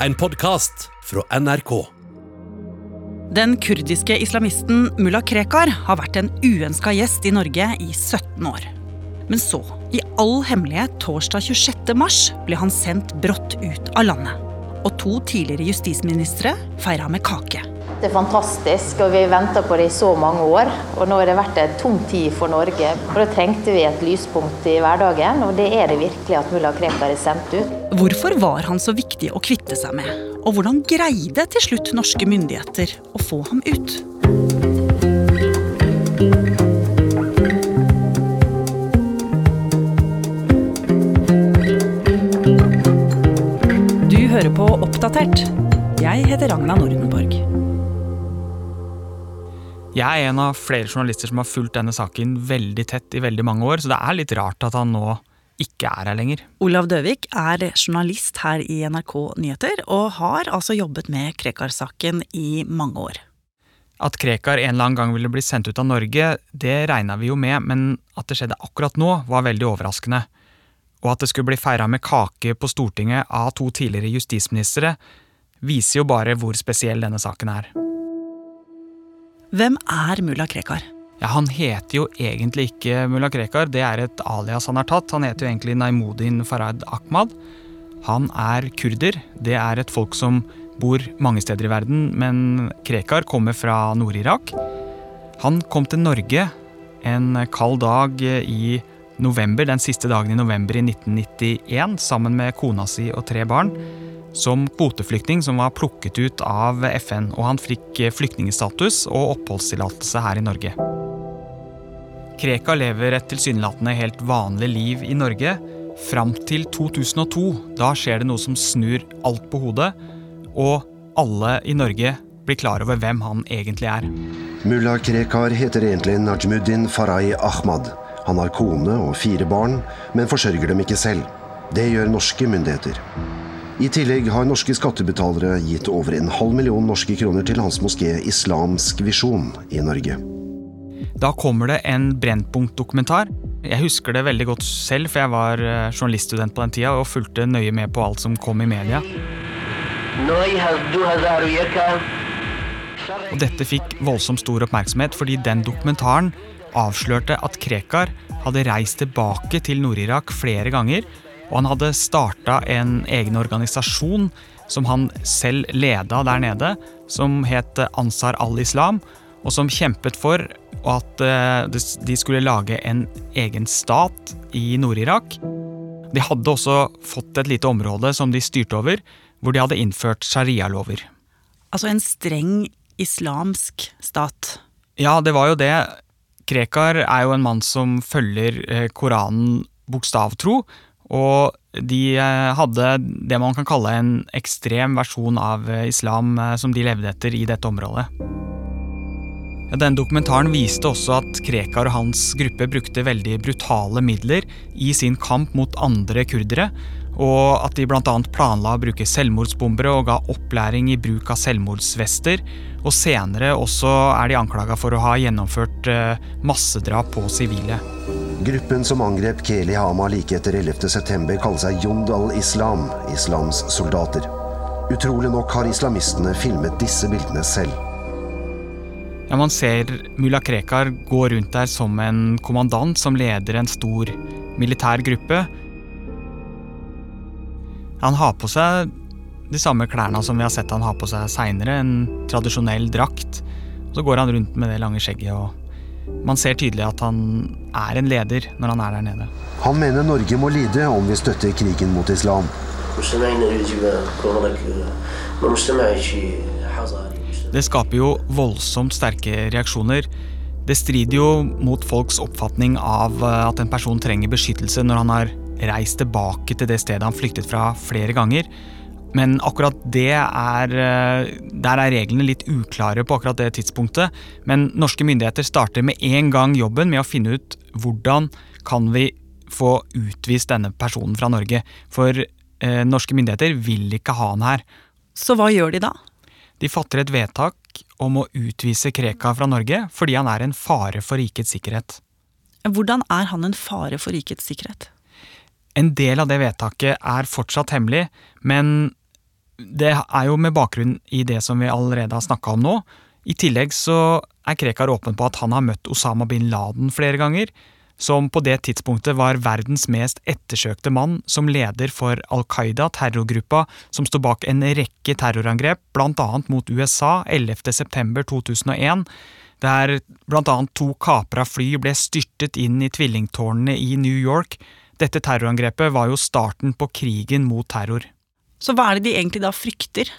En podkast fra NRK. Den kurdiske islamisten mulla Krekar har vært en uønska gjest i Norge i 17 år. Men så, i all hemmelighet torsdag 26. mars, ble han sendt brått ut av landet. Og to tidligere justisministre feira med kake. Det er fantastisk, og vi venta på det i så mange år. Og nå har det vært en tung tid for Norge. Og Da trengte vi et lyspunkt i hverdagen, og det er det virkelig at mulla Krekar er sendt ut. Hvorfor var han så viktig å kvitte seg med? Og hvordan greide til slutt norske myndigheter å få ham ut? Du hører på Oppdatert. Jeg heter Ragna Nordenborg. Jeg er en av flere journalister som har fulgt denne saken veldig tett i veldig mange år, så det er litt rart at han nå ikke er her lenger. Olav Døvik er journalist her i NRK Nyheter, og har altså jobbet med Krekar-saken i mange år. At Krekar en eller annen gang ville bli sendt ut av Norge, det regna vi jo med, men at det skjedde akkurat nå, var veldig overraskende. Og at det skulle bli feira med kake på Stortinget av to tidligere justisministre, viser jo bare hvor spesiell denne saken er. Hvem er mulla Krekar? Ja, Han heter jo egentlig ikke mulla Krekar, det er et alias han har tatt. Han heter jo egentlig Naimudin Farad Ahmad. Han er kurder. Det er et folk som bor mange steder i verden, men Krekar kommer fra Nord-Irak. Han kom til Norge en kald dag i november, den siste dagen i november i 1991, sammen med kona si og tre barn, som kvoteflyktning som var plukket ut av FN, og han fikk flyktningstatus og oppholdstillatelse her i Norge. Krekar lever et tilsynelatende helt vanlig liv i Norge, fram til 2002. Da skjer det noe som snur alt på hodet, og alle i Norge blir klar over hvem han egentlig er. Mulla Krekar heter egentlig Najmuddin Farai Ahmad. Han har kone og fire barn, men forsørger dem ikke selv. Det gjør norske myndigheter. I tillegg har norske skattebetalere gitt over en halv million norske kroner til hans moské Islamsk visjon i Norge. Da kommer det en Brennpunkt-dokumentar. Jeg husker det veldig godt selv, for jeg var eh, journaliststudent på den tida og fulgte nøye med på alt som kom i media. Og dette fikk voldsomt stor oppmerksomhet fordi den dokumentaren avslørte at Krekar hadde reist tilbake til Nord-Irak flere ganger, og han hadde starta en egen organisasjon som han selv leda der nede, som het Ansar al-Islam, og som kjempet for at eh, de skulle lage en egen stat i Nord-Irak. De hadde også fått et lite område som de styrte over, hvor de hadde innført sharialover. Altså en streng islamsk stat. Ja, det var jo det. Krekar er jo en mann som følger eh, Koranen bokstavtro, og de eh, hadde det man kan kalle en ekstrem versjon av islam som de levde etter i dette området. Den dokumentaren viste også at Krekar og hans gruppe brukte veldig brutale midler i sin kamp mot andre kurdere, og at de bl.a. planla å bruke selvmordsbombere og ga opplæring i bruk av selvmordsvester. Og senere også er de anklaga for å ha gjennomført massedrap på sivile. Gruppen som angrep Keli Hama like etter 11.9, kaller seg Jund al-Islam, islams soldater. Utrolig nok har islamistene filmet disse bildene selv. Ja, Man ser mulla Krekar gå rundt der som en kommandant som leder en stor militær gruppe. Han har på seg de samme klærne som vi har sett han ha på seg seinere, en tradisjonell drakt. Så går han rundt med det lange skjegget, og man ser tydelig at han er en leder når han er der nede. Han mener Norge må lide om vi støtter krigen mot islam. Det skaper jo voldsomt sterke reaksjoner. Det strider jo mot folks oppfatning av at en person trenger beskyttelse når han har reist tilbake til det stedet han flyktet fra flere ganger. Men akkurat det er Der er reglene litt uklare på akkurat det tidspunktet. Men norske myndigheter starter med en gang jobben med å finne ut hvordan kan vi få utvist denne personen fra Norge. For eh, norske myndigheter vil ikke ha han her. Så hva gjør de da? De fatter et vedtak om å utvise Krekar fra Norge fordi han er en fare for rikets sikkerhet. Hvordan er han en fare for rikets sikkerhet? En del av det vedtaket er fortsatt hemmelig, men Det er jo med bakgrunn i det som vi allerede har snakka om nå. I tillegg så er Krekar åpen på at han har møtt Osama bin Laden flere ganger, som på det tidspunktet var verdens mest ettersøkte mann som leder for Al Qaida, terrorgruppa som sto bak en rekke terrorangrep, bl.a. mot USA 11.9.2001, der bl.a. to kapra fly ble styrtet inn i tvillingtårnene i New York. Dette terrorangrepet var jo starten på krigen mot terror. Så hva er det de egentlig da frykter?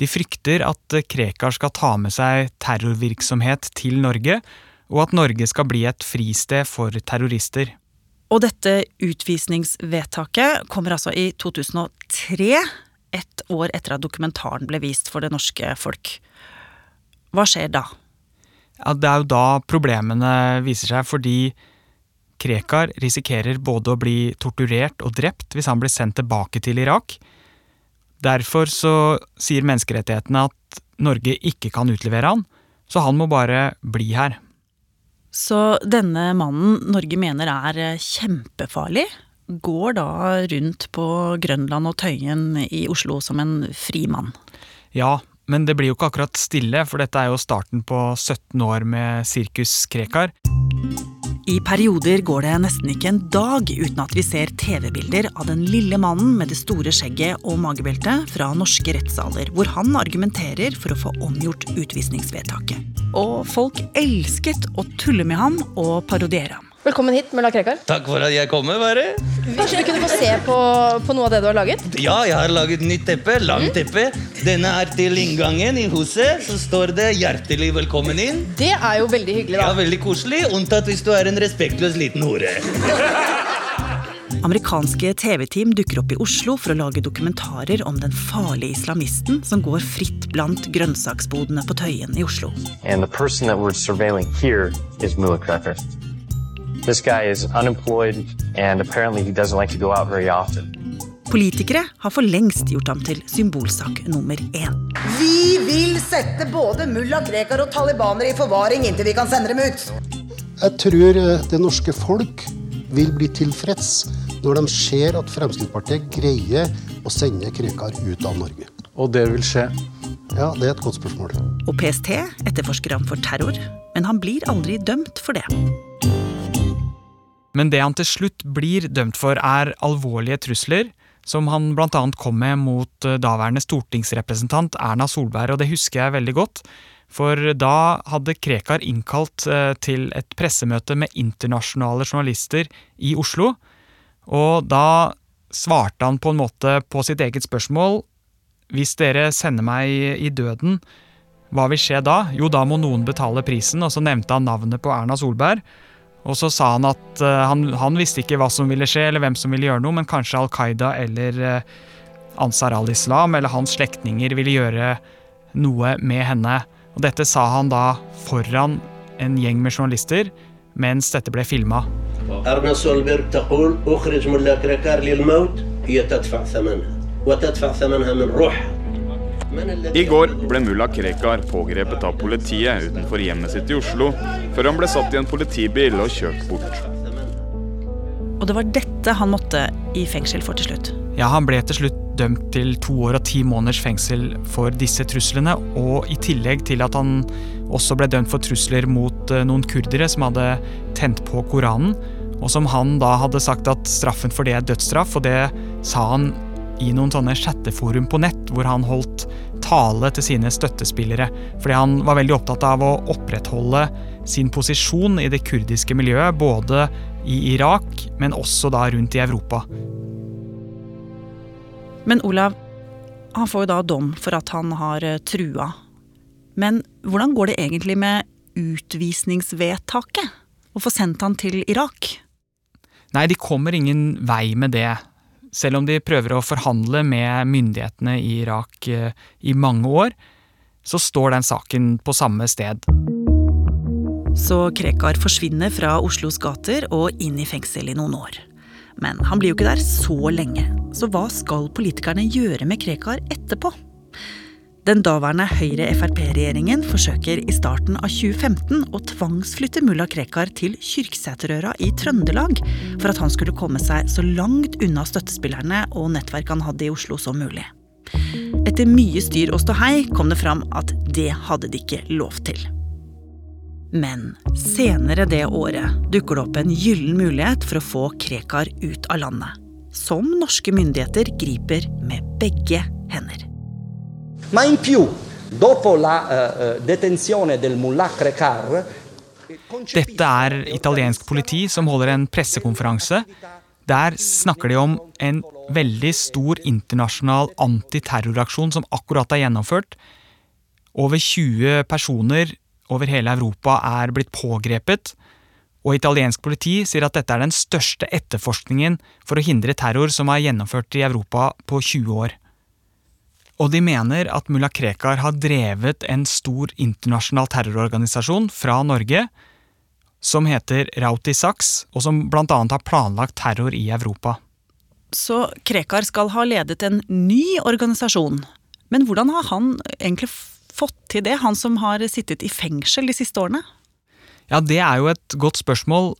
De frykter at Krekar skal ta med seg terrorvirksomhet til Norge, og at Norge skal bli et fristed for terrorister. Og dette utvisningsvedtaket kommer altså i 2003, ett år etter at dokumentaren ble vist for det norske folk. Hva skjer da? Ja, det er jo da problemene viser seg, fordi Krekar risikerer både å bli torturert og drept hvis han blir sendt tilbake til Irak. Derfor så sier menneskerettighetene at Norge ikke kan utlevere han, så han må bare bli her. Så denne mannen Norge mener er eh, kjempefarlig, går da rundt på Grønland og Tøyen i Oslo som en fri mann. Ja, men det blir jo ikke akkurat stille, for dette er jo starten på 17 år med Sirkus Krekar. I perioder går det nesten ikke en dag uten at vi ser TV-bilder av den lille mannen med det store skjegget og magebeltet fra norske rettssaler, hvor han argumenterer for å få omgjort utvisningsvedtaket. Og folk elsket å tulle med ham og parodiere ham. Velkommen hit, Mulla Krekar. Takk for at jeg kommer, bare. Kanskje vi kunne få se på, på noe av det du har laget? Ja, jeg har laget nytt teppe. Langt teppe. Denne er til inngangen i huset. Så står det 'Hjertelig velkommen inn'. Det er jo veldig hyggelig, da. Ja. Veldig koselig, unntatt hvis du er en respektløs liten hore. Amerikanske TV-team dukker opp i Oslo for å lage dokumentarer om den farlige islamisten som går fritt blant grønnsaksbodene på Tøyen i Oslo. And the person that we're surveilling here is Mullah Cracker. This guy is unemployed, and apparently he doesn't like to go out very often. Politikere har for lengst gjort ham til symbolsak nummer én. Vi vil sette både mulla Krekar og talibanere i forvaring inntil vi kan sende dem ut. Jeg tror eh, det norske folk vil bli tilfreds når de ser at Fremskrittspartiet greier å sende Krekar ut av Norge. Og det vil skje. Ja, det er et godt spørsmål. Og PST etterforsker ham for terror, men han blir aldri dømt for det. Men det han til slutt blir dømt for, er alvorlige trusler, som han bl.a. kom med mot eh, daværende stortingsrepresentant Erna Solberg, og det husker jeg veldig godt. For da hadde Krekar innkalt eh, til et pressemøte med internasjonale journalister i Oslo, og da svarte han på en måte på sitt eget spørsmål Hvis dere sender meg i døden, hva vil skje da? Jo, da må noen betale prisen, og så nevnte han navnet på Erna Solberg. Og så sa han at eh, han, han visste ikke hva som ville skje, eller hvem som ville gjøre noe, men kanskje Al Qaida eller eh, Ansar al-Islam eller hans slektninger ville gjøre noe med henne. Og dette sa han da foran en gjeng med journalister mens dette ble filma. أرنا سولبرغ تقول i går ble mulla Krekar pågrepet av politiet utenfor hjemmet sitt i Oslo, før han ble satt i en politibil og kjørt bort. Og det var dette han måtte i fengsel for til slutt. Ja, han ble til slutt dømt til to år og ti måneders fengsel for disse truslene, og i tillegg til at han også ble dømt for trusler mot eh, noen kurdere som hadde tent på Koranen, og som han da hadde sagt at straffen for det er dødsstraff, og det sa han i noen sånne chatteforum på nett, hvor han holdt tale til sine støttespillere, fordi han var veldig opptatt av å opprettholde sin posisjon i det kurdiske miljøet, både i Irak, men også da rundt i Europa. Men Olav, han får jo da dom for at han har eh, trua. Men hvordan går det egentlig med utvisningsvedtaket? Å få sendt han til Irak? Nei, de kommer ingen vei med det. Selv om de prøver å forhandle med myndighetene i Irak eh, i mange år, så står den saken på samme sted. Så Krekar forsvinner fra Oslos gater og inn i fengsel i noen år. Men han blir jo ikke der så lenge, så hva skal politikerne gjøre med Krekar etterpå? Den daværende Høyre-Frp-regjeringen forsøker i starten av 2015 å tvangsflytte mulla Krekar til Kyrksæterøra i Trøndelag, for at han skulle komme seg så langt unna støttespillerne og nettverket han hadde i Oslo som mulig. etter mye styr og ståhei kom det fram at det hadde de ikke lov til. Men senere det året dukker det opp en gyllen mulighet for å få Krekar ut av landet. Som norske myndigheter griper med begge hender. Ma in più, dopo la uh, detenzione del mullah Krekar Dette er italiensk politi som holder en pressekonferanse. Der snakker de om en veldig stor internasjonal antiterroraksjon som akkurat er gjennomført. Over 20 personer over hele Europa er blitt pågrepet. Og italiensk politi sier at dette er den største etterforskningen for å hindre terror som er gjennomført i Europa på 20 år. Og de mener at mulla Krekar har drevet en stor internasjonal terrororganisasjon fra Norge som heter Rauti Sachs, og som bl.a. har planlagt terror i Europa. Så Krekar skal ha ledet en ny organisasjon. Men hvordan har han egentlig fått til det, han som har sittet i fengsel de siste årene? Ja, det er jo et godt spørsmål,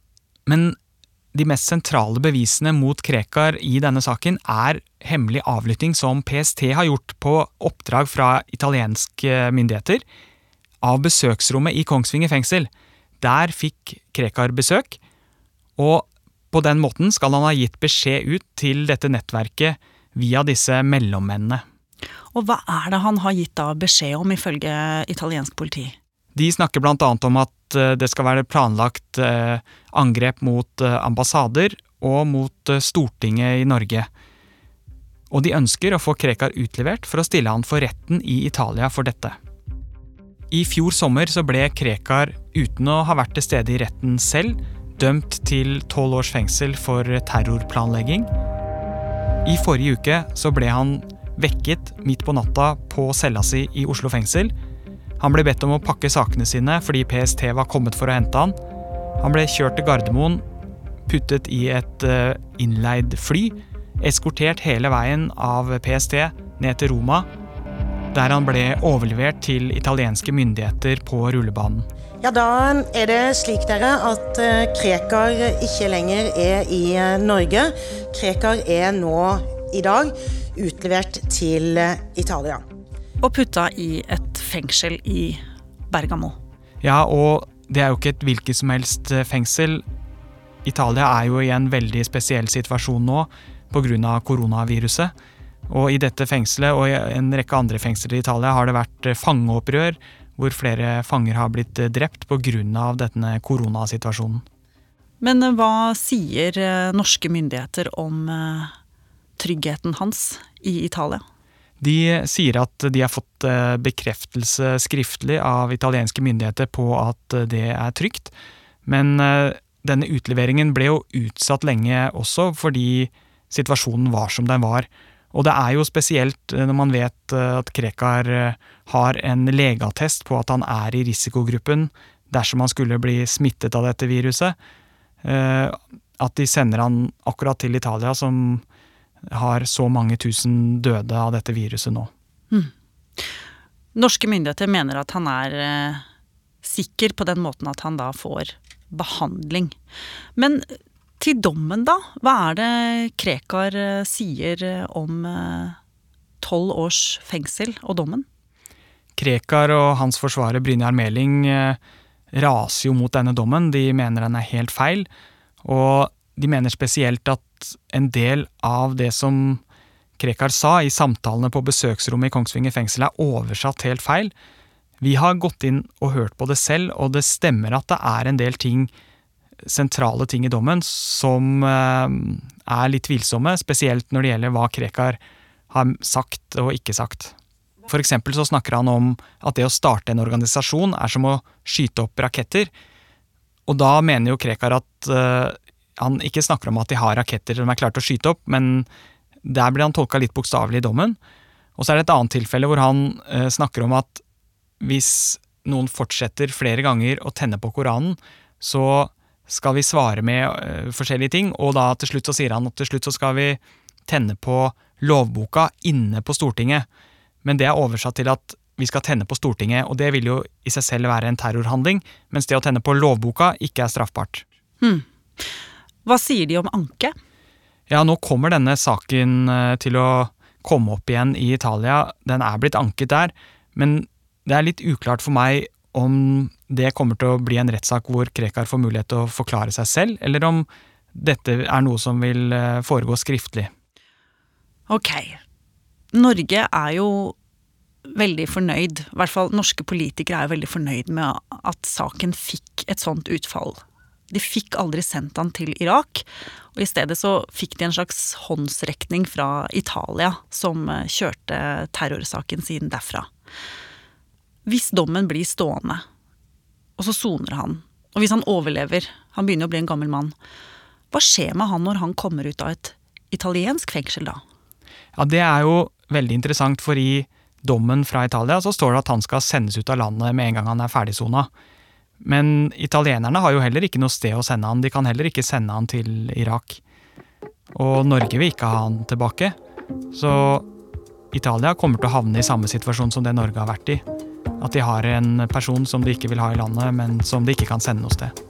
men de mest sentrale bevisene mot Krekar i denne saken er hemmelig avlytting som PST har gjort på oppdrag fra italienske myndigheter av besøksrommet i Kongsvinger fengsel. Der fikk Krekar besøk, og på den måten skal han ha gitt beskjed ut til dette nettverket via disse mellommennene. Og hva er det han har gitt da beskjed om, ifølge italiensk politi? De snakker blant annet om at eh, det skal være planlagt eh, angrep mot eh, ambassader og mot Stortinget i Norge. Og de ønsker å få Krekar utlevert for å stille han for retten i Italia for dette. I fjor sommer så ble Krekar, uten å ha vært til stede i retten selv, dømt til tolv års fengsel for terrorplanlegging. I forrige uke så ble han vekket midt på natta på cella si i Oslo fengsel. Han ble bedt om å pakke sakene sine fordi PST var kommet for å hente han. Han ble kjørt til Gardermoen, puttet i et eh, innleid fly, eskortert hele veien av PST ned til Roma der han ble overlevert til italienske myndigheter på rullebanen. Ja, Da er det slik dere at eh, Krekar ikke lenger er i eh, Norge. Krekar er nå i dag utlevert til Italia. Og putta i et fengsel i Bergamo. Ja, og det er jo ikke et hvilket som helst fengsel. Italia er jo i en veldig spesiell situasjon nå pga. koronaviruset. Og i dette fengselet og i en rekke andre fengsler i Italia har det vært eh, fangeopprør, hvor flere fanger har blitt eh, drept pga. denne koronasituasjonen. Men eh, hva sier norske myndigheter om tryggheten hans i Italia? De sier at de har fått bekreftelse skriftlig av italienske myndigheter på at det er trygt. Men denne utleveringen ble jo utsatt lenge også fordi situasjonen var som den var. Og det er jo spesielt eh, når man vet eh, at Krekar eh, har en legeattest på at han er i risikogruppen dersom han skulle bli smittet av dette viruset. At de sender han akkurat til Italia, som har så mange tusen døde av dette viruset nå. Mm. Norske myndigheter mener at han er sikker på den måten at han da får behandling. Men til dommen, da. Hva er det Krekar eh, sier om om eh, tolv års fengsel og dommen? Krekar og hans forsvarer Brynjar Meling raser jo mot denne dommen. De mener den er helt feil. Og de mener spesielt at en del av det som Krekar sa i samtalene på besøksrommet i Kongsvinger fengsel, er oversatt helt feil. Vi har gått inn og hørt på det selv, og det stemmer at det er en del ting sentrale ting i dommen som eh, er litt tvilsomme, spesielt når det gjelder hva Krekar har sagt og ikke sagt. For eksempel så snakker han om at det å starte en organisasjon er som å skyte opp raketter. Og da mener jo Krekar at uh, han ikke snakker om at de har raketter som er klare til å skyte opp, men der blir han tolka litt bokstavelig i dommen. Og så er det et annet tilfelle hvor han eh, snakker om at hvis noen fortsetter flere ganger å tenne på Koranen, så skal vi svare med eh, forskjellige ting, og da til slutt så sier han at til slutt så skal vi tenne på lovboka inne på Stortinget. Men det er oversatt til at vi skal tenne på Stortinget, og det vil jo i seg selv være en terrorhandling, mens det å tenne på lovboka ikke er straffbart. Hmm. Hva sier de om anke? Ja, nå kommer denne saken uh, til å komme opp igjen i Italia. Den er blitt anket der, men det er litt uklart for meg om det kommer til å bli en rettssak hvor Krekar får mulighet til å forklare seg selv, eller om dette er noe som vil eh, foregå skriftlig. Ok. Norge er jo veldig fornøyd, i hvert fall norske politikere er veldig fornøyd med at saken fikk et sånt utfall. De fikk aldri sendt han til Irak, og i stedet så fikk de en slags håndsrekning fra Italia, som eh, kjørte terrorsaken sin derfra. Hvis dommen blir stående, og så soner han, og hvis han overlever, han begynner å bli en gammel mann, hva skjer med han når han kommer ut av et italiensk fengsel da? Ja, Det er jo veldig interessant, for i dommen fra Italia så står det at han skal sendes ut av landet med en gang han er ferdigsona. Men italienerne har jo heller ikke noe sted å sende han, de kan heller ikke sende han til Irak. Og Norge vil ikke ha han tilbake. Så Italia kommer til å havne i samme situasjon som det Norge har vært i. At de har en person som de ikke vil ha i landet, men som de ikke kan sende noe sted.